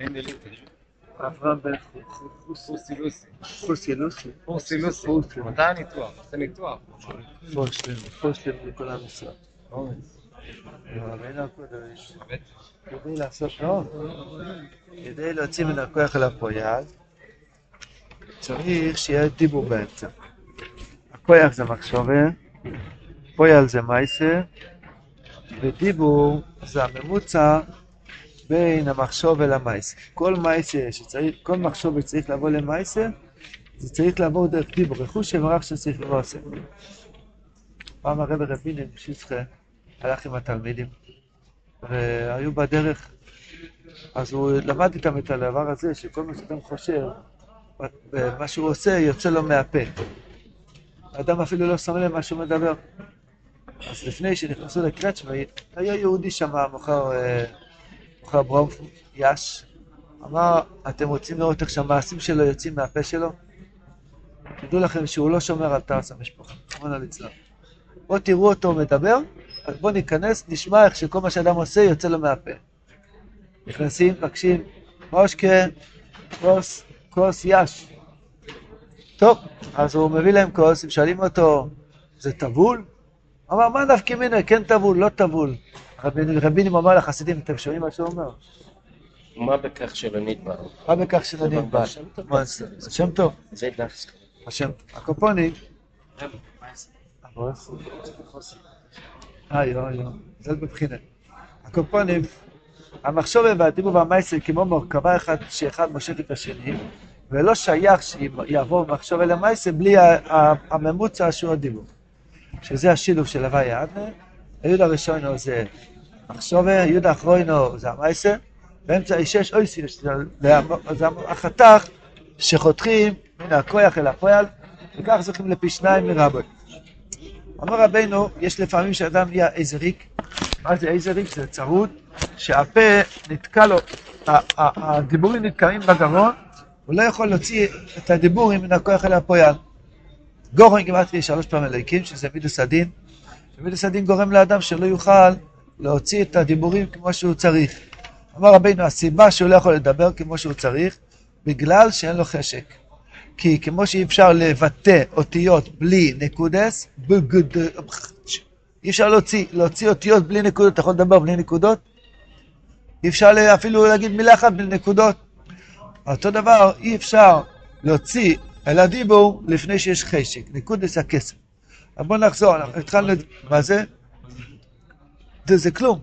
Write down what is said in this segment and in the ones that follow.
אין בן פוסי לוסי. חוסי לוסי. פוסי. מתי הניתוח? זה ניתוח. פושלם, פושלם לכל חבט. כדי לעשות טוב, כדי להוציא מן הכוח אל הפועל, צריך שיהיה דיבור באמצע. הכוח זה מחשובה, פועל זה מייסה, ודיבור זה הממוצע בין המחשוב למייסה. כל מייסה שצריך, כל מחשוב שצריך לבוא למייסה, זה צריך לעבור דרך דיבור, רכוש שמרח שצריך לבוא פעם הרב רבינים שיצחה הלך עם התלמידים, והיו בדרך, אז הוא למד איתם את הדבר הזה, שכל מה שאדם חושב, מה שהוא עושה, יוצא לו מהפה. האדם אפילו לא שם לב מה שהוא מדבר. אז לפני שנכנסו לקרצ'מה, היה יהודי שם, מוכר, מוכר ברום יאש, אמר, אתם רוצים לראות איך שהמעשים שלו יוצאים מהפה שלו? תדעו לכם שהוא לא שומר על תעש המשפחה, רחמנא ליצלן. בואו תראו אותו מדבר, אז בואו ניכנס, נשמע איך שכל מה שאדם עושה יוצא לו מהפה. נכנסים, מבקשים, מושקה, כוס, כוס יש. טוב, אז הוא מביא להם כוס, הם שואלים אותו, זה טבול? אמר, מה נפקא מינה, כן טבול, לא טבול. רבינים אמר לחסידים, אתם שומעים מה שהוא אומר? מה בכך שלא נדבר? מה בכך שלא נדבר? השם טוב, זה דחס. השם. הקופונים, אוי אוי אוי, זה בבחינת. הקופונים, המחשוב והדיבור והמייסר כמו מורכבה אחד שאחד מושך את השני, ולא שייך שיעבור מחשוב אל המייסר בלי הממוצע שהוא הדיבור. שזה השילוב של הוויה אדנה, היוד הראשונו זה מחשוב, היוד האחרונו זה המייסר, באמצע יש שש אויסי, זה החתך שחותכים מן הכוח אל הפועל, וכך זוכים לפי שניים מרבוי. אמר רבנו, יש לפעמים שאדם נהיה איזה ריק, מה זה איזה ריק? זה צרוד, שהפה נתקע לו, הדיבורים נתקעים בגרון, הוא לא יכול להוציא את הדיבורים מן הכוח אל הפועל. גורן גימטרי שלוש פעמים אלוהיקים, שזה מידוס הדין, ומידוס הדין גורם לאדם שלא יוכל להוציא את הדיבורים כמו שהוא צריך. אמר רבינו, הסיבה שהוא לא יכול לדבר כמו שהוא צריך, בגלל שאין לו חשק. כי כמו שאי אפשר לבטא אותיות בלי נקודס, בגד... אי אפשר להוציא, להוציא אותיות בלי נקודות, אתה יכול לדבר בלי נקודות? אי אפשר אפילו להגיד מילה אחת בלי נקודות. אותו דבר, אי אפשר להוציא אל הדיבור לפני שיש חשק, נקודס הכסף. אז בואו נחזור, התחלנו, את- מה זה? זה, כלום.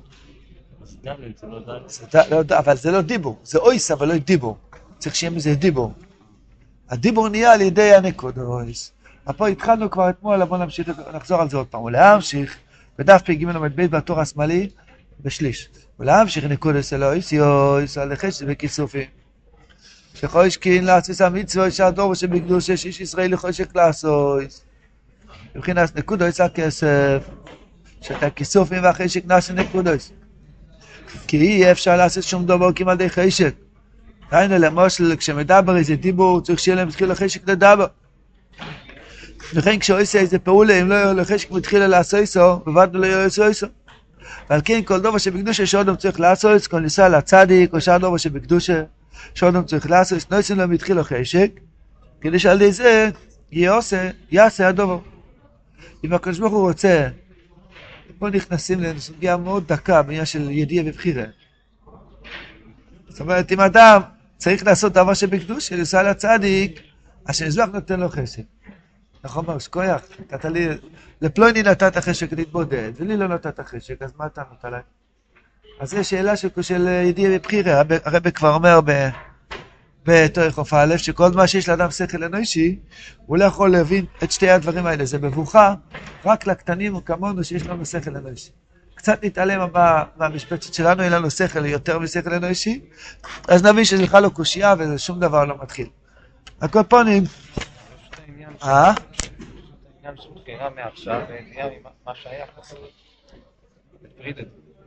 לא אבל זה לא דיבור, זה אויס אבל לא דיבור. צריך שיהיה מזה דיבור. הדיבור נהיה על ידי הנקודויס. אבל פה התחלנו כבר אתמול, בואו נמשיך, נחזור על זה עוד פעם. ולהמשיך, בדף פ"ג עמוד ב' בטור השמאלי, בשליש. ולהמשיך נקודוס אלוהיס יויס על החש וכיסופים. שחוישקין לעשיס המצווה שהדור שבקדוש יש איש ישראלי חושק לעשויס. מבחינת נקודויס הכסף, שאתה הכיסופים והחשק נעשה נקודויס. כי אי אפשר לעשות שום דבר כמעט די חשק. היינו למשל, כשמדבר איזה דיבור, צריך שיהיה להם התחיל החשק לדבר. לכן עושה איזה פעולה, אם לא יהיה לו חשק מתחילה לעשות איסו, בוודאי לא יהיה עושה איסו. ועל כן כל דבר שבקדושה שאודם צריך לעשות, כל ניסה לצדיק, או שאר דבר שבקדושה שאודם צריך לעשות, נוסעים להם התחילו חשק, כדי שעל ידי זה יעשה הדבר. אם הקדוש ברוך הוא רוצה, פה נכנסים לסוגיה מאוד דקה בעניין של ידיעה ובחירה. זאת אומרת, אם אדם צריך לעשות דבר שבקדוש, לנסוע לצדיק, אשר מזבח נותן לו חשק. נכון מר שכוייח? נתת לי, לפלוני נתת חשק להתבודד, ולי לא נתת חשק, אז מה אתה נותן עליי? אז זו שאלה של, של ידיעה ובחירה, הרב כבר אומר ב... בתור חוף א', שכל מה שיש לאדם שכל אנושי, הוא לא יכול להבין את שתי הדברים האלה. זה מבוכה רק לקטנים כמונו שיש לנו שכל אנושי. קצת נתעלם מה- מהמשבצת שלנו, אין לנו שכל יותר משכל אנושי, אז נבין שזה בכלל לא קושייה ושום דבר לא מתחיל. הכל פונים, אה?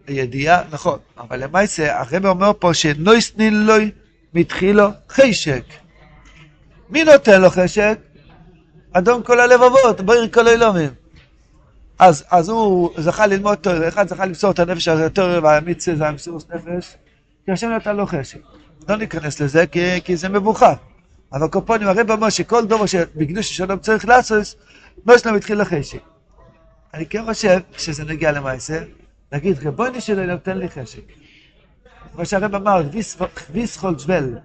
זה. ידיעה, נכון, אבל למעשה הרב אומר פה שנויס נילוי מתחילו חשק. מי נותן לו חשק? אדון כל הלבבות, בויר כל אילומים. אז, אז הוא זכה ללמוד תורה, אחד זכה למסור את הנפש הזה יותר והמצווה זה המסירות נפש, כי השם נתן לו חשק. לא ניכנס לזה כי, כי זה מבוכה. אבל קופונים, הרב אומר שכל דובר שבקדוש שלום צריך לעשות, לא שלום התחיל לחשק. אני כן חושב שזה נגיע למעשה, להגיד, רבוני שלי נותן לי חשק. כמו שהרב אמר, ויס חול ג'בל.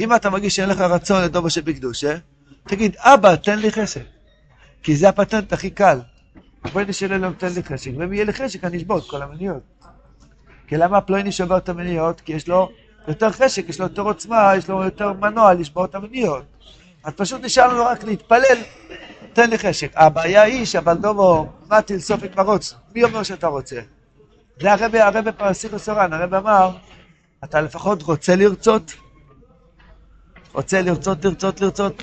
אם אתה מרגיש שאין לך רצון לדובר שבקדושה, תגיד, אבא, תן לי חשק. כי זה הפטנט הכי קל. רבוני שלי נותן לי חשק, ואם יהיה לי חשק אני אשבור את כל המניות. כי למה פלויני שובר את המניות? כי יש לו יותר חשק, יש לו יותר עוצמה, יש לו יותר מנוע לשבור את המניות. אז פשוט נשאר לנו רק להתפלל, תן לי חשק. הבעיה היא שהבלדומו מטיל סופק מרוץ, מי אומר שאתה רוצה? זה הרבי, הרבי פרסיכו סורן, הרבי אמר, אתה לפחות רוצה לרצות? רוצה לרצות, לרצות, לרצות,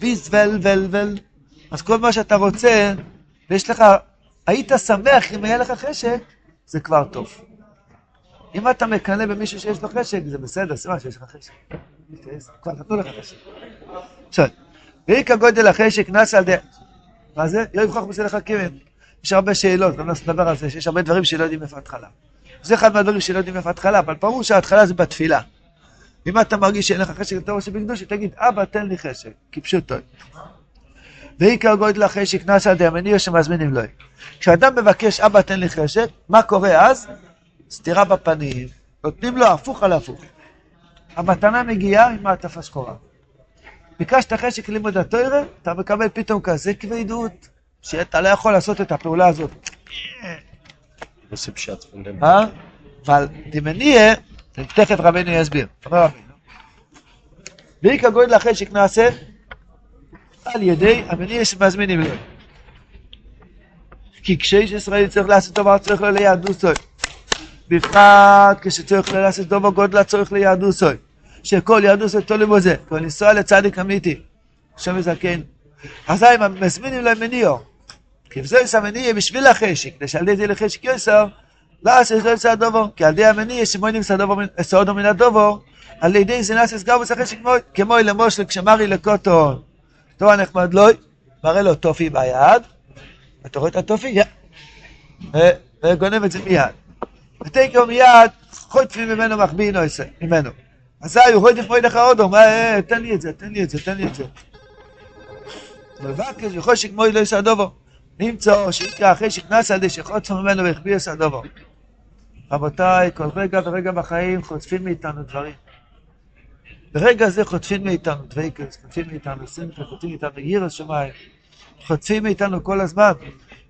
ויז ול ול ול. אז כל מה שאתה רוצה, ויש לך, היית שמח אם היה לך חשק, זה כבר טוב. אם אתה מקנא במישהו שיש לו חשק, זה בסדר, סימן שיש לך חשק. כבר נתנו לך חשק. עכשיו, ואיכא גודל החשק נס על די... מה זה? יואי בכוח מסלח הקימן. יש הרבה שאלות, גם נדבר על זה, שיש הרבה דברים שלא יודעים איפה ההתחלה. זה אחד מהדברים שלא יודעים איפה ההתחלה, אבל ברור שההתחלה זה בתפילה. אם אתה מרגיש שאין לך חשק יותר ראשי בקדושי, תגיד, אבא, תן לי חשק, כפשוטו. ועיקר גודל החשק די המניע שמזמינים לו. כשאדם מבקש, אבא, תן לי חשק, מה קורה אז? סטירה בפנים, נותנים לו הפוך על הפוך. המתנה מגיעה עם מעטפה שחורה. ביקשת חשק לימוד התוירה, אתה מקבל פתאום כזה כבדות, שאתה לא יכול לעשות את הפעולה הזאת. אה? אבל דמניה, תכף רבנו יסביר. ואיכא גודל החשק נעשה על ידי המניע שמזמינים לו. כי כשיש ישראל צריך לעשות דבר, צריך לו ליהדות סוי. בפרט כשצריך לעשות דובר גודל הצורך ליהדות סוי. שכל יהדות סוי תולים בזה. כל לנסוע לצדיק אמיתי. השם יזכן. אזי מזמינים להם מניעו. כי זה יש המניע בשביל החשק, שעל ידי לחשק יוסר, לא יצא הדובר. כי על ידי המניע שמוינים סעודו מן הדובר, על ידי זה נעשה סגר ושחשק כמו למושל כשמרי לקוטון. טוב הנחמד לוי, מראה לו טופי ביד. אתה רואה את הטופי? וגונב את זה מיד. ותקר מיד חוטפים ממנו מחביאינו ממנו. אזי הוא חוטף מוידך אודו, תן לי את זה, תן לי את זה, תן לי את זה. מבקש וחושק מוי לא יעשה דובו. נמצא שיקרא אחרי שנכנס על ידי שחוטפו ממנו והחביא עשה דובו. רבותיי, כל רגע ורגע בחיים חוטפים מאיתנו דברים. ברגע זה חוטפים מאיתנו דוויקס, חוטפים מאיתנו שמחה, חוטפים מאיתנו ירא שמיים. חוטפים מאיתנו כל הזמן.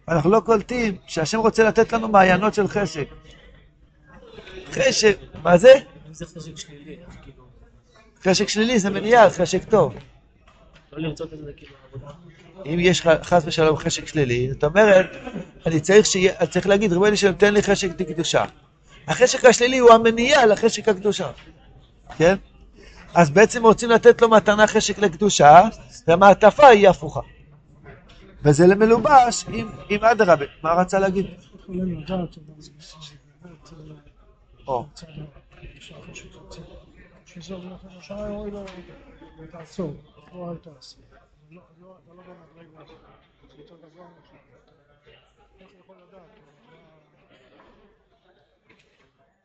אנחנו לא קולטים שהשם רוצה לתת לנו מעיינות של חשק. חשק, מה זה? כאילו. חשק שלילי זה מניעה, חשק טוב. לא לרצות את זה כאילו עבודה. אם יש לך חס ושלום חשק שלילי, זאת אומרת, אני צריך, שיהיה, אני צריך להגיד, ריבונו שלום, תן לי חשק לקדושה. החשק השלילי הוא המניעה לחשק הקדושה, כן? אז בעצם רוצים לתת לו מתנה חשק לקדושה, והמעטפה היא הפוכה. וזה למלובש עם, עם אדרבה. מה רצה להגיד? או.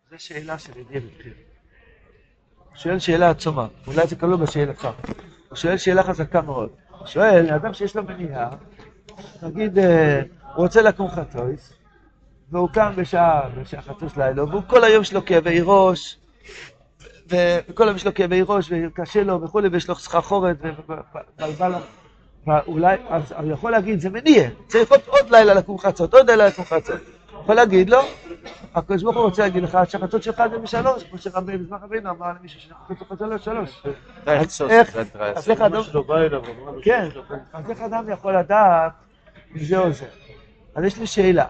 זו שאלה של ידיע בבחיר. הוא שואל שאלה עצומה, אולי זה כלול בשאלתך. הוא שואל שאלה חזקה מאוד. הוא שואל, אדם שיש לו מניעה, נגיד, אה, הוא רוצה לקום חצויס, והוא קם בשעה, בשעה חצוס לילה, והוא כל היום יש לו כאבי ראש, וכל היום יש לו כאבי ראש, וקשה לו וכולי, ויש לו סחרחורת, ובלבל ואולי, אז הוא יכול להגיד, זה מניע, צריך עוד, עוד לילה לקום חצות, עוד לילה לקום חצות. יכול להגיד לו, הקדוש ברוך הוא רוצה להגיד לך שהחצות שלך זה בשלוש, כמו שרבי בזמן רבינו אמר למישהו שהחצות שלך זה שלוש. אז איך, אז איך אדם, כן, אז איך אדם יכול לדעת אם זה או זה? אז יש לי שאלה,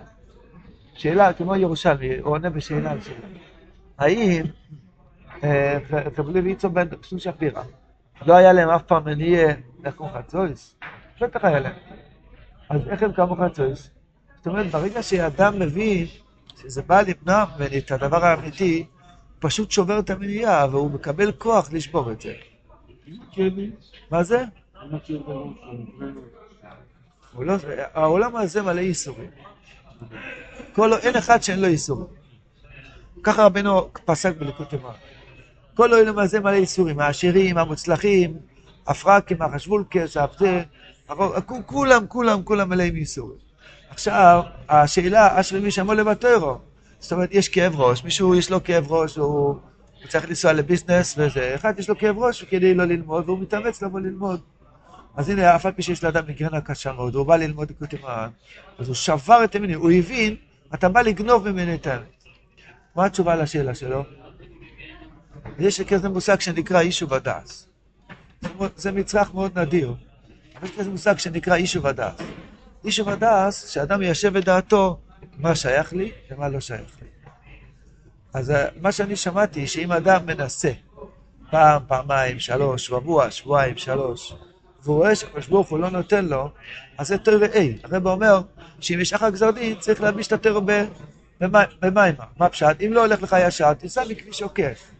שאלה כמו ירושלמי, הוא עונה בשאלה על שאלה. האם קבלי ויצו בן סום שפירא, לא היה להם אף פעם מניע לקום חצויס? בטח היה להם. אז איך הם קמו חצויס? זאת אומרת, ברגע שאדם מבין שזה בא למנוע ממני את הדבר האמיתי, הוא פשוט שובר את המניעה, והוא מקבל כוח לשבור את זה. מה זה? לא, העולם הזה מלא ייסורים. כל, אין אחד שאין לו ייסורים. ככה רבנו פסק בליקוד תימן. כל העולם הזה מלא איסורים, העשירים, המוצלחים, הפרקים, החשבולקס, הפזה, כולם, כולם, כולם מלאים איסורים. עכשיו, השאלה, אשרי מי שמול לבטרו. זאת אומרת, יש כאב ראש, מישהו יש לו כאב ראש, הוא, הוא צריך לנסוע לביזנס וזה, אחד יש לו כאב ראש כדי לא ללמוד, והוא מתאמץ לבוא ללמוד. אז הנה, אף על פי שיש לאדם מיגרנה קשה מאוד, הוא בא ללמוד את מרן, אז הוא שבר את המינים, הוא הבין, אתה בא לגנוב ממני את האמת. מה התשובה לשאלה שלו? יש כזה מושג שנקרא יישוב הדס. זה מצרך מאוד נדיר. יש כזה מושג שנקרא יישוב הדס. יישוב הדס, שאדם יישב את דעתו, מה שייך לי ומה לא שייך לי. אז אה, מה שאני שמעתי, שאם אדם מנסה פעם, פעמיים, שלוש, שבוע, שבועיים, שלוש, והוא רואה שהקדוש ברוך הוא לא נותן לו, אז זה תוירה A. הרב אומר שאם יש אחר גזר דין, צריך להלביש את התוירה במים. מה פשט? אם לא הולך לך ישר, תיסע מכביש עוקף.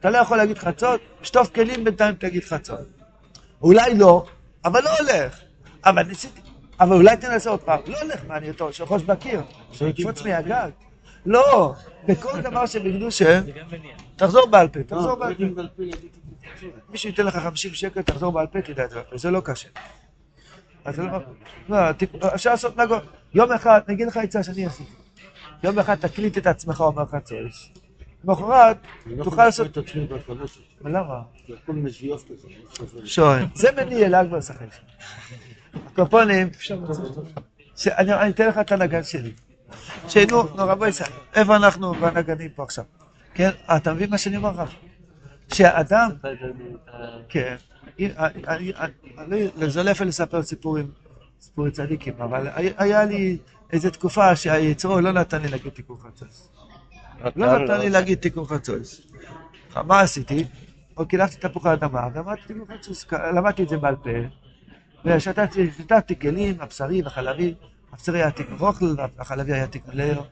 אתה לא יכול להגיד חצות, שטוף כלים בינתיים תגיד חצות. אולי לא, אבל לא הולך. אבל ניסיתי, אבל אולי תנסה עוד פעם. לא הולך, מה אני אותו, שיחוש בקיר, שיקפוץ מהגג. לא, בכל דבר שבקדושה, תחזור בעל פה, תחזור בעל פה. מישהו ייתן לך 50 שקל, תחזור בעל פה, תדע את זה, זה לא קשה. לא, לא, אפשר לעשות נגון. יום אחד, אני אגיד לך עצה שאני עשיתי. יום אחד תקליט את עצמך, אומר לך צויס. למחרת, תוכל לעשות... למה? שואל, זה מניע לאג בשכל. הקופונים, אני אתן לך את הנגן שלי. שנו, נו רבו ישראל, איפה אנחנו בנגנים פה עכשיו? כן, אתה מבין מה שאני אומר לך? שאדם, כן, זה לא יפה לספר סיפורים, סיפורי צדיקים, אבל היה לי איזו תקופה שהיצרו לא נתן לי להגיד תיקון חצוץ. לא נתן לי להגיד תיקון חצוץ. מה עשיתי? או קילפתי תפוחי אדמה, ואמרתי תיקון חצוץ, למדתי את זה בעל פה, ושתתי כלים, הבשרי והחלבי, הבשרי היה תיקון רוכל, החלבי היה תיקון לאר,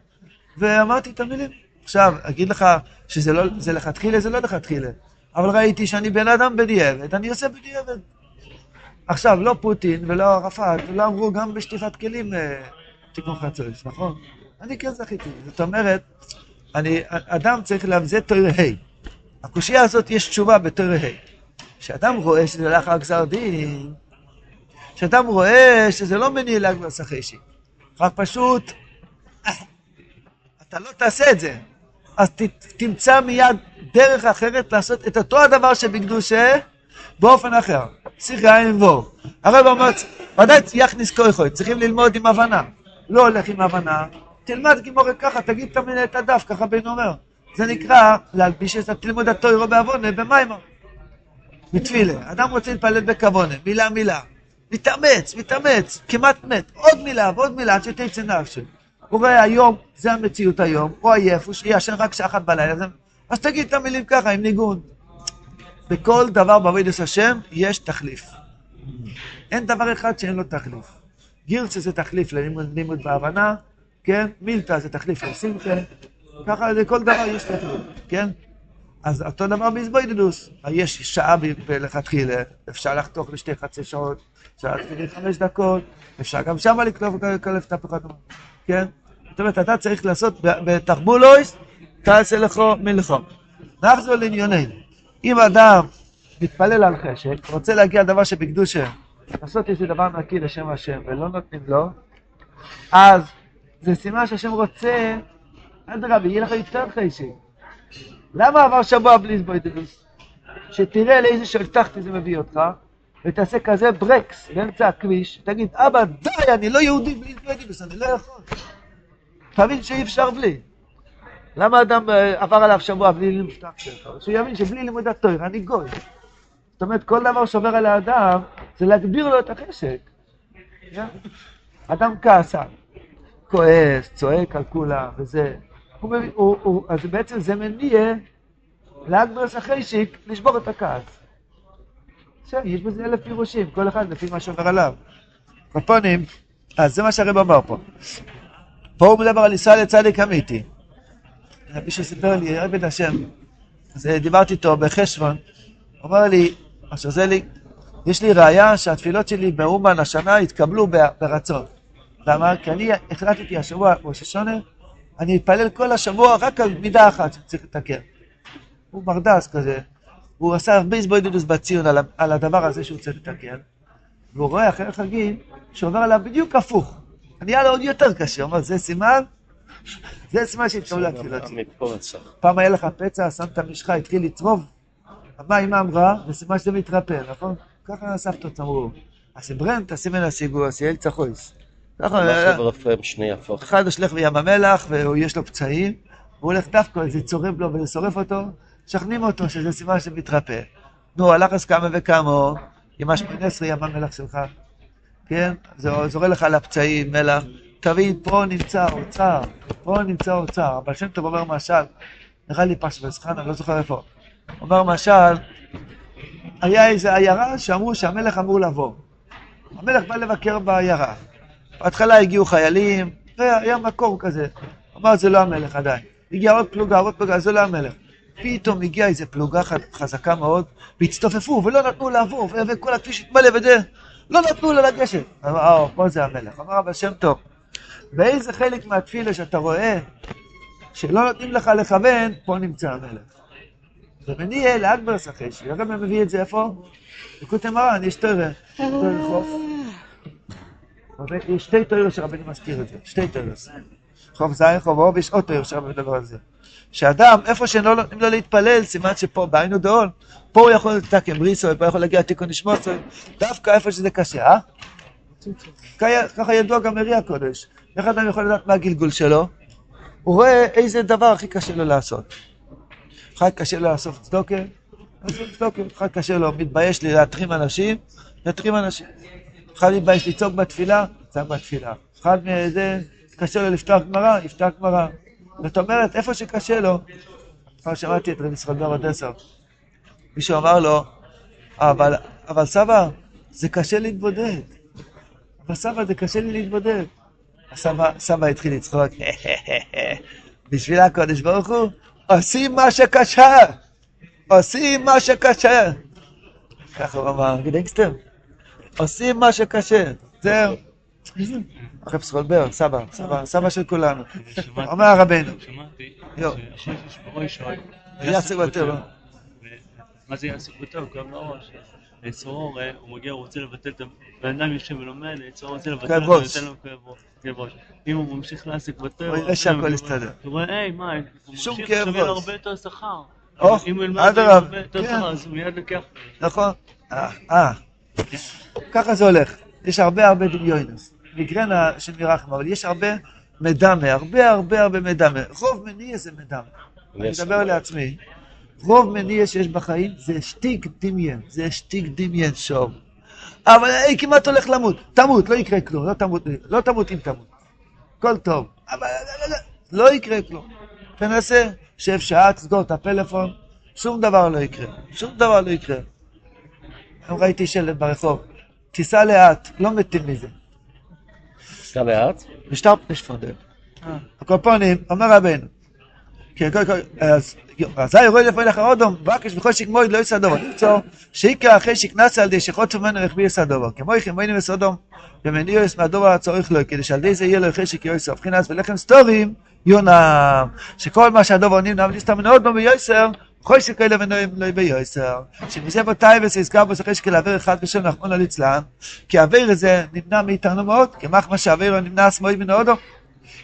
ואמרתי את המילים. עכשיו, אגיד לך שזה לא, זה לכתחילה, זה לא לכתחילה. אבל ראיתי שאני בן אדם בדיעבד, אני עושה בדיעבד. עכשיו, לא פוטין ולא ערפאת, לא אמרו גם בשטיפת כלים אה, תיקון חצוץ, נכון? אני כן זכיתי. זאת אומרת, אני, אדם צריך להבזה תויר ה'. הקושייה הזאת יש תשובה בתויר ה'. כשאדם רואה שזה לאחר גזר דין, כשאדם רואה שזה לא מניע להגבר סחשי, רק פשוט, אתה לא תעשה את זה. אז ת, תמצא מיד דרך אחרת לעשות את אותו הדבר שבקדושה באופן אחר. שיחה עין וור. הרב אומר, ודאי יכניס כויכוי, צריכים ללמוד עם הבנה. לא הולך עם הבנה, תלמד גימורי ככה, תגיד תמיד את הדף, ככה בן אומר. זה נקרא להלביש את תלמוד התוירו בעוונה במיימר. בתפילה. אדם רוצה להתפלל בכוונה, מילה מילה. מתאמץ, מתאמץ, כמעט מת. עוד מילה ועוד מילה עד שתצא נפשי. הוא רואה היום, זה המציאות היום, הוא עייף, הוא ישן רק שעה אחת בלילה, אז תגיד את המילים ככה, עם ניגון. בכל דבר בעבודת השם יש תחליף. אין דבר אחד שאין לו תחליף. גירצה זה תחליף ללימוד בהבנה, כן? מילתא זה תחליף לשמחה, ככה לכל דבר יש תחליף, כן? אז אותו דבר באיזבוידדוס, יש שעה לכתחילה, אפשר לחתוך לשתי חצי שעות, אפשר להתחיל חמש דקות, אפשר גם שמה לקלף את הפחד, כן? זאת אומרת, אתה צריך לעשות בתחבולויס, תעשה לך מלחום. נחזור לענייננו. אם אדם מתפלל על חשק, רוצה להגיע לדבר שבקדושה, לעשות איזה דבר נקי לשם השם, ולא נותנים לו, אז זה סימן שהשם רוצה, אדרבה, יהיה לך יותר חשק. למה עבר שבוע בלי זבוידלוס? שתראה לאיזה שלטחתי זה מביא אותך, ותעשה כזה ברקס באמצע הכביש, תגיד, אבא, די, אני לא יהודי בלי זבוידלוס, אני לא יכול. תבין שאי אפשר בלי. למה אדם אה, עבר עליו שבוע בלי לימוד שלך? שהוא יבין שבלי לימוד התואר, אני גוי. זאת אומרת, כל דבר שעובר על האדם, זה להגביר לו את החשק. אדם כעסן, כועס, צועק על כולם, וזה. הוא הוא, הוא, אז בעצם זה מניע לאגברס החשיק לשבור את הכעס. עכשיו, יש בזה אלף פירושים, כל אחד לפי מה שעובר עליו. בפונים, אז זה מה שהרב אמר פה. פה הוא מדבר על ישראל לצדיק אמיתי. מישהו סיפר לי, עבד השם, אז דיברתי איתו בחשבון, הוא אומר לי, עכשיו זה לי, יש לי ראייה שהתפילות שלי באומן השנה התקבלו ברצון. למה? כי אני החלטתי השבוע, ראש השונה, אני אתפלל כל השבוע רק על מידה אחת שצריך לתקן. הוא מרדס כזה, הוא עשה הרבה הזבוידודוס בציון על, על הדבר הזה שהוא צריך לתקן, והוא רואה אחרי החגים שעובר עליו בדיוק הפוך. נהיה לו עוד יותר קשה, הוא אומר, זה סימן, זה סימן שהתקבלה תפילות. פעם היה לך פצע, שמת משחה, התחיל לצרוב, אמא אמרה? זה סימן שזה מתרפא, נכון? ככה הסבתות אמרו. אז ברן תשים מן הסיגור, סייל צחויס. ככה, מה חבר רפאם שני יהפוך. אחד הולך בים המלח ויש לו פצעים, הוא הולך דווקא, זה צורב לו ושורף אותו, משכנעים אותו שזה סימן שמתרפא. נו, הלך אז כמה וכמה, ימש פרנסרי ים המלח שלך, כן? זה זורק לך על הפצעים, מלח. תבין, פה נמצא האוצר, פה נמצא האוצר. אבל שם טוב אומר משל, נראה לי פשטוס חנה, לא זוכר איפה. אומר משל, היה איזו עיירה שאמרו שהמלך אמור לבוא. המלך בא לבקר בעיירה. בהתחלה הגיעו חיילים, והיה מקור כזה. אמר, זה לא המלך עדיין. הגיעה עוד פלוגה, עוד פלוגה, זה לא המלך. פתאום הגיעה איזו פלוגה חזקה מאוד, והצטופפו, ולא נתנו לעבור, וכל הכביש התמלא וזה, לא נתנו לה לגשת. אמר, אה, פה זה המלך. אמר רבי שם טוב, באיזה חלק מהתפילה שאתה רואה שלא נותנים לך לכוון, פה נמצא המלך. ומניע לאגבר סחש, הרב מביא את זה איפה? בקוטי מרן, יש תרא, תרא חוף. אבל יש שתי תיאוריות שרבני מזכיר את זה, שתי תיאוריות. חוב זין, חוב אוב, יש עוד תיאור שרבני מדבר על זה. שאדם, איפה נותנים לו להתפלל, סימן שפה, בעינו דאון, פה הוא יכול לתקן בריסו, פה יכול להגיע תיקון נשמוסו, דווקא איפה שזה קשה, אה? ככה ידוע גם מרי הקודש. איך אדם יכול לדעת מה הגלגול שלו? הוא רואה איזה דבר הכי קשה לו לעשות. אחד קשה לו לאסוף צדוקה. אחד קשה לו, מתבייש לי להתרים אנשים, להתרים אנשים. אחד מתבייש לצעוק בתפילה, צעק בתפילה. אחד מזה, קשה לו לפתוח גמרא, יפתח גמרא. זאת אומרת, איפה שקשה לו, כבר שמעתי את רבי ישראל בר אדסר. מישהו אמר לו, אבל, אבל סבא, זה קשה להתבודד. אבל סבא, זה קשה לי להתבודד. סבא, סבא התחיל לצחוק, בשביל הקודש ברוך הוא, עושים מה שקשה, עושים מה שקשה. ככה הוא אמר, גדנגסטר, עושים מה שקשה, זהו. הרב סרולבר, סבא, סבא, סבא של כולנו. אומר רבנו, שמעתי. שיש בראש יעסק בטבע. מה זה יעסק בטבע? כאב לראש. צרור, הוא מגיע, הוא רוצה לבטל את ה... בן אדם יושב ולומד, צרור רוצה לבטל כאב אותו, ראש. אם הוא ממשיך להעסיק בטבע... הוא יראה שהכל יסתדר. הוא רואה, היי, מה, הוא ממשיך, ראש. הרבה יותר שכר. אם הוא ילמד הרבה יותר כן. שכר, אז הוא מיד לוקח. נכון? אה, אה. ככה זה הולך. יש הרבה הרבה דמיונס. מיגרנה של מרחם, אבל יש הרבה מדמה, הרבה הרבה הרבה מדמה. רוב מניע זה מדמה. אני מדבר לעצמי. רוב מניע שיש בחיים זה שטיק דמיין, זה שטיק דמיין שוב. אבל היי, כמעט הולך למות. תמות, לא יקרה כלום, לא תמות, לא תמות אם תמות. הכל טוב. אבל לא, לא, לא, לא יקרה כלום. תנסה, שב שעה, תסגור את הפלאפון, שום דבר לא יקרה. שום דבר לא יקרה. היום ראיתי שלט ברחוב, תיסע לאט, לא מתים מזה. סע לאט? משטר פנשפונדר. הקופונים, אומר רבנו. כן, כל- אז אזי רואה לפי לך אודום, בקש וחושיק מויד לא יסדובו. למצוא שעיקר אחרי שקנס על די שחוץ ממנו רכבי יסדובו. כמו איך מוינים וסודום, ומניוס מהדובר הצורך לו, כדי שעל די זה יהיה לו חשק יויסר. מבחינס ולחם סטורים, יונם. שכל מה שהדובר עונים נעם נסתם מן אודום ויויסר, חושיק כאלה ונועים לא ביויסר. שמזה בו טייבס יזכר בו שחשק לעבר אחד בשם נחמון ליצלן, כי העבר הזה נמנע מאיתנו מאוד, כמחמא שהעבר נמנע שמאל מן האודום.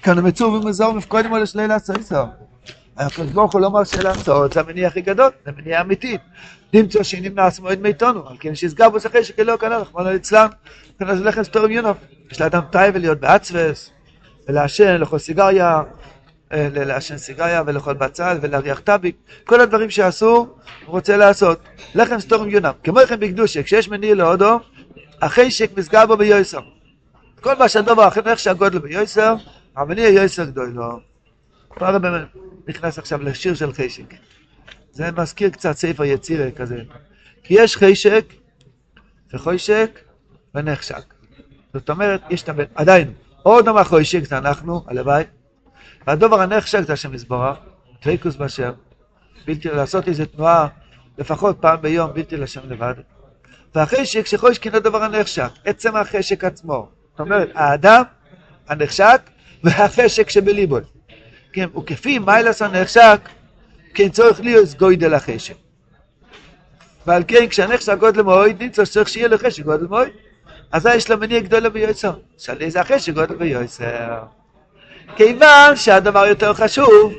כאן המצור ומזור מפקודים על השלילה סויסר. הקדוש ברוך הוא לא מרשה לעשות, זה המניע הכי גדול, זה מניע אמיתי. למצוא שנמנע עצמו את מיתונו, על כן שיסגר בו שחי שכלא כנראה, רחמנא ליצלן, כאן אז לכם סתורם יונוב. יש לאדם טייב להיות באצווס, ולעשן, לאכול סיגריה, לעשן סיגריה ולאכול בצל ולהריח טאביק, כל הדברים שאסור, הוא רוצה לעשות. לחם סתורם יונם. כמו לכם בקדושה, כשיש מניע להודו, החשק מסגר בו ביועסר. כל מה שהדובר אחר איך שהגודל ביועסר, המניע יועסר גדול לו. פה הרב נכנס עכשיו לשיר של חשק. זה מזכיר קצת ספר יצירה כזה. כי יש חשק וחושק ונחשק. זאת אומרת, יש את הבן, עדיין, עוד דבר חושק זה אנחנו, הלוואי, והדובר הנחשק זה השם יזבורך, דבקוס באשר, בלתי לעשות איזה תנועה, לפחות פעם ביום, בלתי לשם לבד. והחשק שחושקין הדבר הנחשק, עצם החשק עצמו. זאת אומרת, האדם הנחשק והחשק שבליבו. כן, וכפי מיילס הנחשק, כן צורך להיות גוידל החשק. ועל כן כשהנכס הגודל מועד נמצא שצריך שיהיה לו חשק גודל מועד. אזי יש לו מניע גדול ביועצר. שאלה איזה החשק גודל ביועצר. כיוון שהדבר יותר חשוב,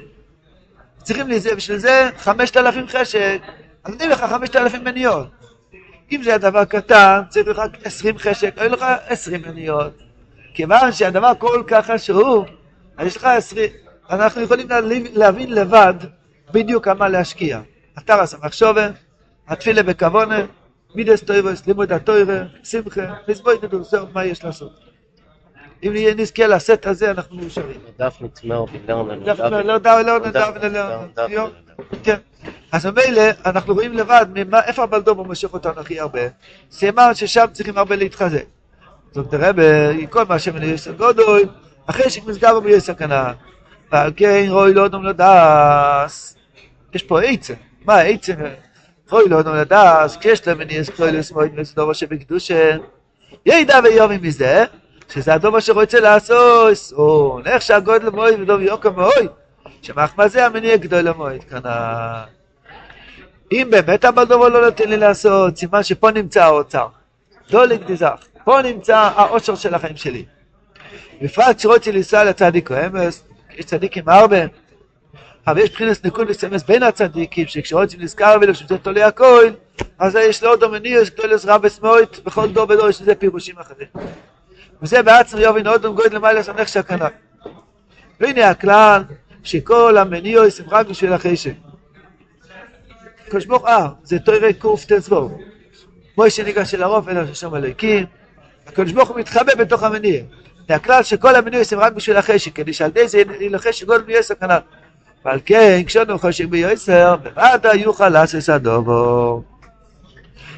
צריכים לזה, בשביל זה חמשת אלפים חשק, אז נותנים לך חמשת אלפים מניות. אם זה הדבר קטן, צריך לך עשרים חשק, היו לך עשרים מניות. כיוון שהדבר כל כך חשוב, אז יש לך עשרים, אנחנו יכולים להבין לבד בדיוק כמה להשקיע. אתר הסמכשובה, התפילה בכוונה, מידס טויבס, לימוד התוירה, שמחה, מזבוי נדור, זהו מה יש לעשות. אם נזכה לסט הזה, אנחנו מאושרים. דף נצמר בלרנן. דף לא, לא, לא, לא, לא, כן. אז ממילא אנחנו רואים לבד איפה הבלדומו מושך אותנו הכי הרבה. סימן ששם צריכים הרבה להתחזק. זאת אומרת, כל מה שמנה יש גודל, אחרי שמסגר בו יש סכנה. ועל כן רואי לא אדום לדס. יש פה עצם. מה עצם? רואי לא אדום לדס, כשיש מניאס קרוילוס מועד וסדורו שבקדושה. ידע ויומי מזה, שזה הדומה שרוצה לעשות, או איך שהגודל מועד ודוב יוקר מועד, שמחמא זה המניע גדול למועד כנ"ל. אם באמת הבלדומו לא נותן לי לעשות, סימן שפה נמצא האוצר. לא לגדיזך. פה נמצא האושר של החיים שלי. בפרט שרוצה לנסוע לצדיק או אמס, יש צדיקים הרבה, אבל יש מבחינת ניקוד מסמס בין הצדיקים, שכשרוצים נזכר ולב שזה תולה הכל, אז יש לו דומניוס, גדולס רב וסמוית, בכל דור ודור יש לזה פירושים אחרים. וזה בעצם יובין עוד גויד למעלה לסנך שהכנף. והנה הכלל, שכל המניוס הם רק בשביל החשק. קדוש ברוך אה, זה תוירי קט"ו. מוישה ניגש אל הרוב, אלא ששם אלוהיקים. הקדוש ברוך הוא מתחבא בתוך המניע. זה הכלל שכל המניוס הם רק בשביל החשק, כדי שעל ידי זה ילחש שגול בלי סכנה. ועל כן, כשאנו חושק ביועשר, בוודא יוכל לעשות הדובו.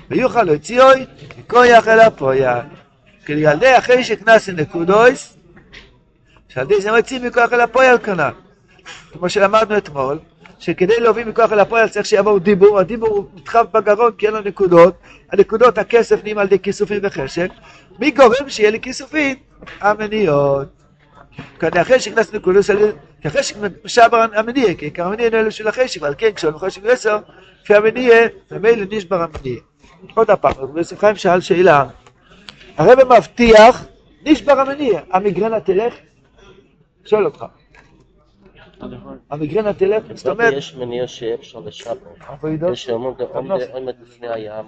ויוכל להוציאוי, וכויח אל הפויה. כי ילדי החשק נעשה נקודויס, שעל ידי זה מוצאים מכוח אל הפועל כנ"ל. כמו שלמדנו אתמול, שכדי להוביל מכוח אל הפועל צריך שיבואו דיבור, הדיבור הוא נדחף בגרון כי אין לו נקודות, הנקודות הכסף נהיים על ידי כיסופים וחשק, מי גורם שיהיה לי כיסופים? המניות. כדי החשק נעשה נקודות, כי החשק משבר המניע, כי עיקר המניע נועל של החשק, ועל כן כשאנו חשק בעשר, לפי המניע, ממילא נשבר המניע. עוד הפעם, רבי חיים שאל שאלה, הרב מבטיח, נשבר המניע, המיגרנה תלך? שואל אותך. המיגרנה תלך? זאת אומרת... יש מניע שאי אפשר לשבור. אבוידו? יש עומד לפני הים,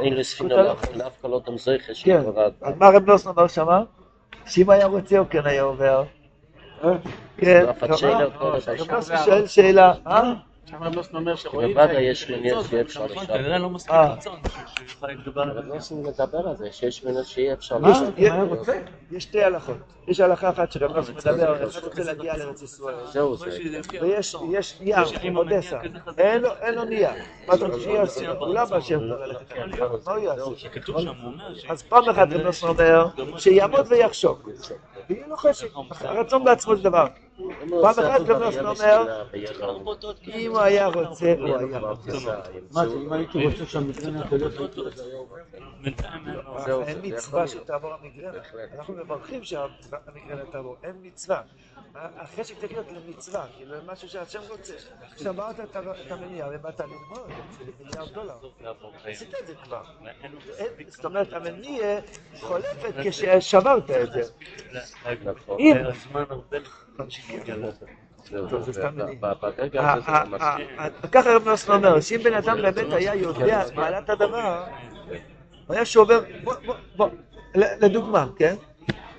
אין לספינו זכות לאף כל אדם זויכה כן, שיברד. אז מה רב נוסון אמר שמה? שאם היה רוצה הוא כן היה עובר. כן, אף אחד שאלה רב. נוסון שואל שאלה, אה? עכשיו רב אומר שרואים... בוודאי יש שאי אפשר. כנראה לא מספיק אה. רצון שיוכל על זה. לא עושים לדבר על זה, שיש מניע שאי אפשר יש- לשבור. יש- יש שתי הלכות. יש הלכה אחת שרב נוסון מדבר, רב רוצה להגיע לארץ ישראל. זהו זה. ויש יש ים, אודסה, אין לו- נייר. מה אתה רוצה שיעשה? הוא לא באשר ללכת. מה הוא יעשה? אז פעם אחת רב נוסון אומר, שיעמוד ויחשוק. ויהיה לו חשק. הרצון בעצמו זה דבר. פעם אחת רב נוסון אומר, אם הוא היה רוצה, הוא היה רוצה. מה זה, אם הייתי רוצה שהמגרנה תלך... לו... זהו, אין מצווה. שתעבור המגרנה. אנחנו מברכים שהמגרנה תעבור, אין מצווה. החשק צריך להיות למצווה, כאילו משהו שהשם רוצה. שמרת את ה- את המניע ובאת ללמוד, זה מיליארד דולר. עשית את זה כבר. זאת אומרת, המניע חולפת כששברת את זה. אם- ככה רב נוסון אומר, שאם בן אדם באמת היה יודע מעלת הדבר, הוא היה שובר, בוא, בוא, לדוגמה, כן?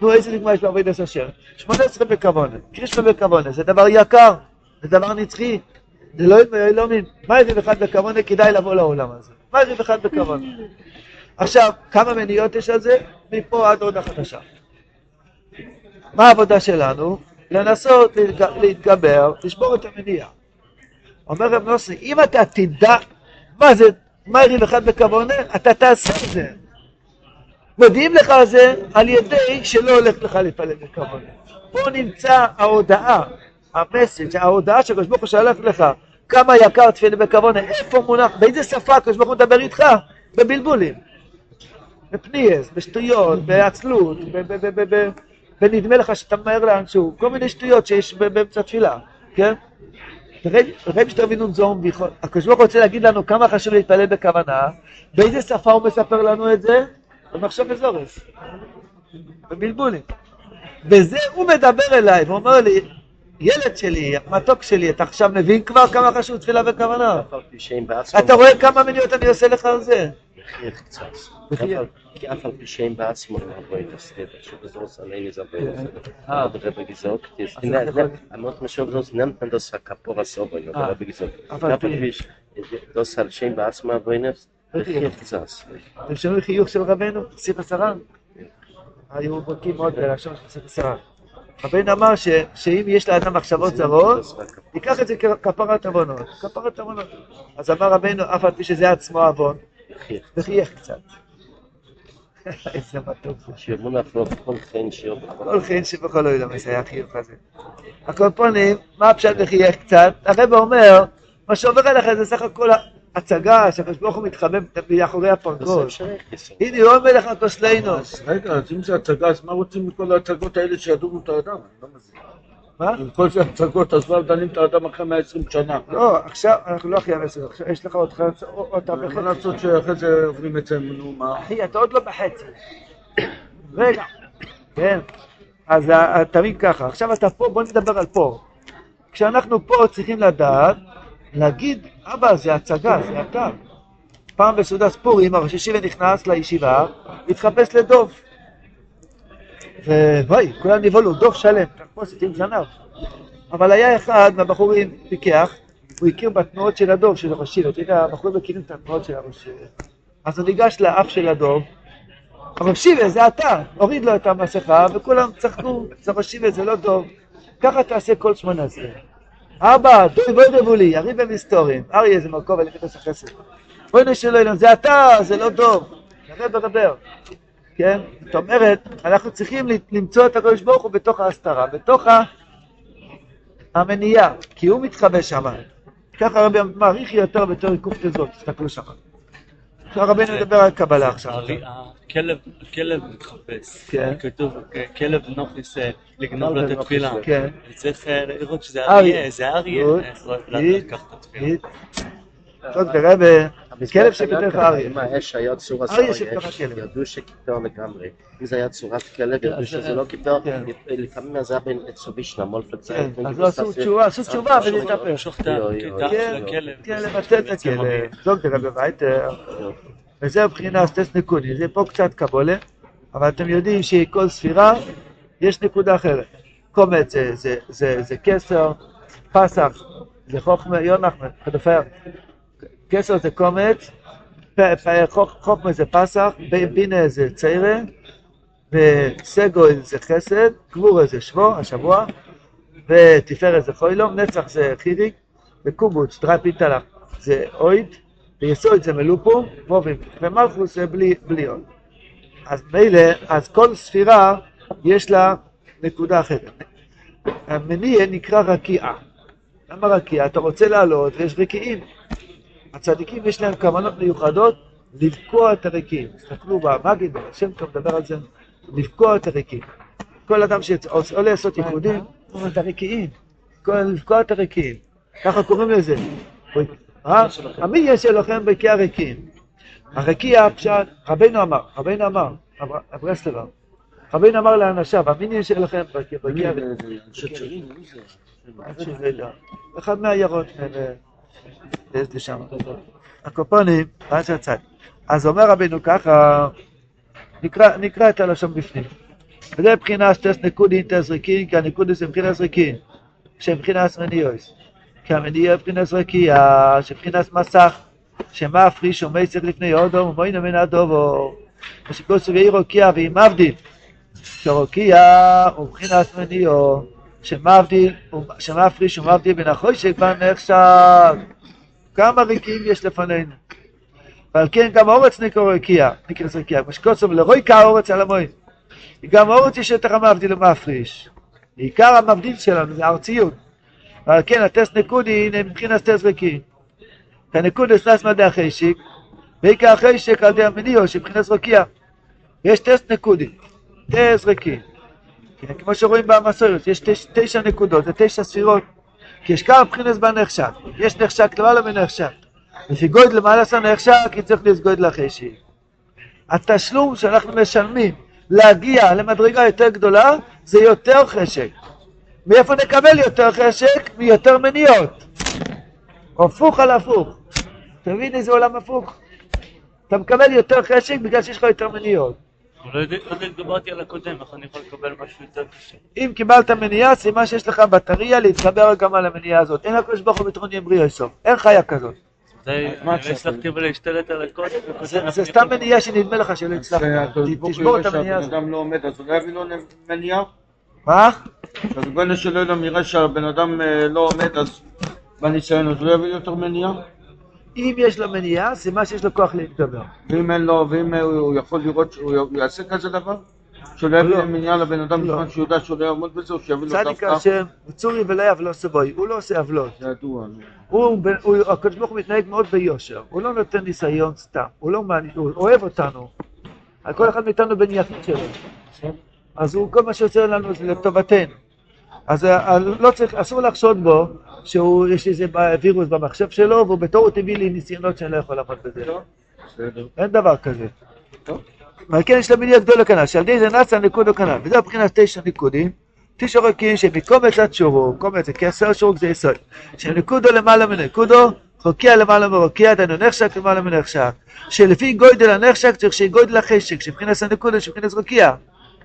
נו, איזה דוגמה יש בעבודת השם? 18 בכוונה, קרישמה בכוונה, זה דבר יקר, זה דבר נצחי, זה לא אלוהים, מה יריב אחד בכוונה כדאי לבוא לעולם הזה? מה יריב אחד בכוונה? עכשיו, כמה מניות יש על זה? מפה עד הודעה חדשה. מה העבודה שלנו? לנסות להתג- להתגבר, לשבור את המניע. אומר רב נוסי, אם אתה תדע מה זה, מה יריב אחד בכוונה, אתה תעשה את זה. מודיעים לך על זה על ידי שלא הולך לך להתפלל בכוונה. פה נמצא ההודעה, המסג', ההודעה שהקדוש ברוך הוא שלח לך, כמה יקר תפילה בכוונה, איפה מונח, באיזה שפה הקדוש ברוך הוא מדבר איתך? בבלבולים. בפניאס, בשטויות, בעצלות, בנדמה לך שאתה ממהר לאנשהו, כל מיני שטויות שיש באמצע תפילה, כן? רב שתבינו זום, הקדוש ברוך הוא רוצה להגיד לנו כמה חשוב להתפלל בכוונה, באיזה שפה הוא מספר לנו את זה? במחשב וזורס, בבלבולים. וזה הוא מדבר אליי ואומר לי, ילד שלי, מתוק שלי, אתה עכשיו מבין כבר כמה חשוב תפילה בעצמם... אתה רואה כמה מניות אני עושה לך על זה? קצת. כי אף על פי שהם בעצמם הרבה את הסדר, שבזרוס עלינו זה הרבה Ja. יותר. Am Ort schon das nennt man das Kapora Sobo, ja, Ah. der gesagt. Aber אף על פי das על שם בעצמם מחייך קצת. אתם שומעים חיוך של רבנו, סיף עשרה? היו בודקים מאוד בלשון של סיף עשרה. רבנו אמר שאם יש לאדם מחשבות זרות, ייקח את זה ככפרת עוונות, כפרת עוונות. אז אמר רבנו, אף על פי שזה עצמו עוון. וחייך קצת. איזה מתוק זה. שיאמרו נפלו כל חן שיום. כל חן שבכל אוהל המסייע החיוך הזה. הקומפונים, מה הפשט וחייך קצת? הרב אומר, מה שעובר עליך זה סך הכל הצגה שהקדוש ברוך הוא מתחבא מאחורי זה הפרגוד. הנה הוא מלך הכוסלנו. אז רגע, אז אם זה הצגה, אז מה רוצים מכל ההצגות האלה שידונו את האדם? אני לא מבין. מה? עם כל זה הצגות, אז מה דנים את האדם אחרי 120 שנה? לא, עכשיו, אנחנו לא אחרי המסר, עכשיו יש לך עוד חצי, עוד מה בחצי. לעשות שאחרי זה עוברים את זה, נו מה? אחי, אתה עוד לא בחצי. רגע, כן. אז ה- תמיד ככה, עכשיו אתה פה, בוא נדבר על פה. כשאנחנו פה צריכים לדעת, להגיד, אבא, זה הצגה, זה אתה. פעם בסעודת פורים, הראש ישיבה נכנס לישיבה, התחפש לדוב. ובואי, כולם נבהלו, דוב שלם, תחפושת עם זנב. אבל היה אחד מהבחורים, פיקח, הוא הכיר בתנועות של הדוב, של הראש ישיבה. תראה, הבחורים מכירים את התנועות של הראש ישיבה. אז הוא ניגש לאף של הדוב, הרב שיבה זה אתה, הוריד לו את המסכה וכולם צחקו, זה רב שיבה זה לא טוב, ככה תעשה כל שמונה עשרה. אבא, דוי בואי דבו לי, יריב במסתורים, אריה זה מרכוב על יחד החסד. בואי נשאלו אלינו, זה אתה, זה לא טוב, דבר ברבר, כן? זאת אומרת, אנחנו צריכים למצוא את הקדוש ברוך הוא בתוך ההסתרה, בתוך המניעה, כי הוא מתחבא שם. ככה הרבי מעריך יותר בתור עיקוף תזות, תסתכלו שם. רבינו מדבר על קבלה עכשיו. הכלב, מתחפש. כן. כתוב, כלב נוח ניסה לגנוב לו את התפילה. כן. צריך אה, לראות שזה אריה. זה אריה. איך הוא גיד. לקח את התפילה. טוב, תראה, כלב שבדרך אריה. אם האש היה אריה, שבתוך הכלב. ידעו שכיפר לגמרי. אם זה היה צורת כלב, ידעו שזה לא כיפר, כן. לפעמים זה היה בין עצובישנה, מולפלצה. כן, אז לא עשו תשובה, עשו תשובה. האף כן. כן, לבטל את הכלב. זאת תראה בבייטר. וזה מבחינה סטס נקודי. זה פה קצת קבולה, אבל אתם יודעים שכל ספירה יש נקודה אחרת. קומץ זה- זה- זה זה כסר, פסח זה חוכמה, יונח, חדופר. כסר זה קומץ, חוכמה זה פסח, בינה זה ציירה, וסגוי זה חסד, גבורה זה שבוע, השבוע, ותפארת זה חוילום, נצח זה חיריק, וקובוץ, דרי פיתלח זה אויד, ויסוד זה מלופו, וובים, ומלכוס זה בלי, בלי אויד. אז מילא, אז כל ספירה יש לה נקודה אחרת. המניע נקרא רקיעה. למה רקיעה? אתה רוצה לעלות ויש רקיעים. הצדיקים יש להם כוונות מיוחדות לבקוע את הרקיעים. תסתכלו במגיד, השם טוב מדבר על זה, לבקוע את הרקיעים. כל אדם שעולה לעשות ייחודים, את הרקיעים. כל- לבקוע את הרקיעים. ככה קוראים לזה. אה? המניין שלכם בקיע הרקיעים. הרקיע פשט, רבנו אמר, רבנו אמר, אבר- אברסלב אמר. רבנו אמר לאנשיו, בקיע הרקיעים. עד שזה לא. אחד מהעיירות, יש לי שם. הקופונים, עד שהצד. אז אומר רבינו ככה, נקרא, את הלשון בפנים. וזה מבחינה שטס נקודין תזריקין, כי הנקודין זה מבחינה זריקין, שמבחינה מניועס. כי המניע מבחינה זרקייה, שמבחינה מסך, שמה הפריש ומייצר לפני הודו, ומוינו מן הדובו. ושכל סוגי רוקיע ועם מבדיל, שרוקיע הוא מבחינת מניעו. שמפריש ומבדיל בין החושק והנחשב. כמה ריקים יש לפנינו. ועל כן גם אורץ נקרא רקיע, נקרא רקיע, כמו שקוצר ולרויקה אורץ על המועד. גם אורץ יש יותר המבדיל ומפריש. עיקר המבדיל שלנו זה הארציות. ועל כן הטסט נקודי מבחינת טסט רקיע. כנקודס נס מדי החשק, ועיקר החשק על ידי המניעו שמבחינת רקיע. יש טסט נקודי, טסט רקיע. כן, כמו שרואים במסורת, יש תש, תשע נקודות, זה תשע ספירות. כי יש כמה בחינס בנחשק. יש נחשק למעלה מנחשק. לפי גודל למעלה של נחשק, כי צריך להיות גודל החשק. התשלום שאנחנו משלמים להגיע למדרגה יותר גדולה, זה יותר חשק. מאיפה נקבל יותר חשק? מיותר מניעות. הפוך על הפוך. אתה מבין איזה עולם הפוך? אתה מקבל יותר חשק בגלל שיש לך יותר מניעות. אבל לא יודע- יודע, דיברתי על הקודם, איך אני יכול לקבל משהו יותר קשה. אם קיבלת מניעה, סימן שיש לך בטריה להתחבר גם על המניעה הזאת. אין לקדוש ברוך הוא בתרון ימרי יסוף. אין חיה כזאת. זה, מה לא? הצלחתי להשתלט על. זה, סתם מניעה שנדמה לך שלא הצלחת. ברוך תשבור את המניעה הזאת. אדם לא עומד, אז הוא לא יביא לו מניעה? מה? שהריבונו של עולם יראה שהבן אדם אה, לא עומד, אז בניסיון, אז הוא לא יביא יותר מניעה? אם יש לו מניעה, סימן שיש לו כוח להתגבר. ואם אין לו, ואם אה, הוא יכול לראות שהוא יעשה כזה דבר? שהוא לא יביא לא. מניעה לבן אדם לא. בזמן שהוא יודע שהוא לא יעמוד בזה, או שיביא לו צדיק דווקא? השם, צורי ולא יבלו סבוי. הוא לא עושה עוולות. הוא, הקדוש ברוך הוא מתנהג מאוד ביושר, הוא לא נותן ניסיון סתם, הוא לא מעניין, הוא אוהב אותנו, כל אחד מאיתנו בן יחיד שלו, אז הוא, כל מה שעושה לנו זה לטובתנו, אז ה- ה- לא צריך, אסור לחשוד בו שהוא, יש איזה וירוס במחשב שלו, והוא בתור הוא הביא לי ניסיונות שאני לא יכול לעמוד בזה. אין דבר כזה. ועל כן יש למיניה גדולה כנ"ל, שעל ידי זה נצה נקודו כנ"ל, וזה מבחינת תשע ניקודים, תשע רוקים שמקומץ עד שורו, קומץ זה כסר שורוק זה יסוד, שנקודו למעלה מנקודו, חוקיע למעלה מרוקיע, דנו נחשק למעלה מנחשק, שלפי גודל הנחשק צריך שיהיה גודל החשק, שבחינת הנקודו שבחינת רוקיע,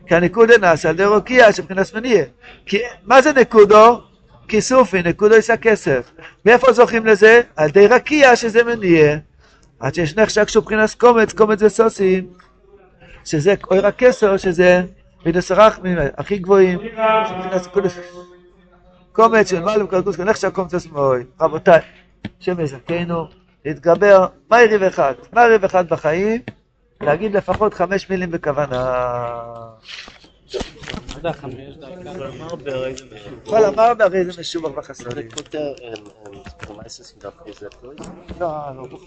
כי הנקודה נעשה על ידי רוקיע שבחינת מניע, כי מה זה נקודו? כיסופי, נקודו יישא כסף, מאיפה זוכים לזה? על ידי רקיע שזה מניע, עד שיש נחשק שהוא מבחינת קומץ, קומץ זה סוסים, שזה אויר הכסר, שזה מידס הרחמים הכי גבוהים, קומץ של מעלום קרקוס כנחשב קומץ השמאוי. רבותיי, השם יזכנו, להתגבר, מה יריב אחד? מה יריב אחד בחיים? להגיד לפחות חמש מילים בכוונה. כל אמר בהרי זה משובח וחסרים.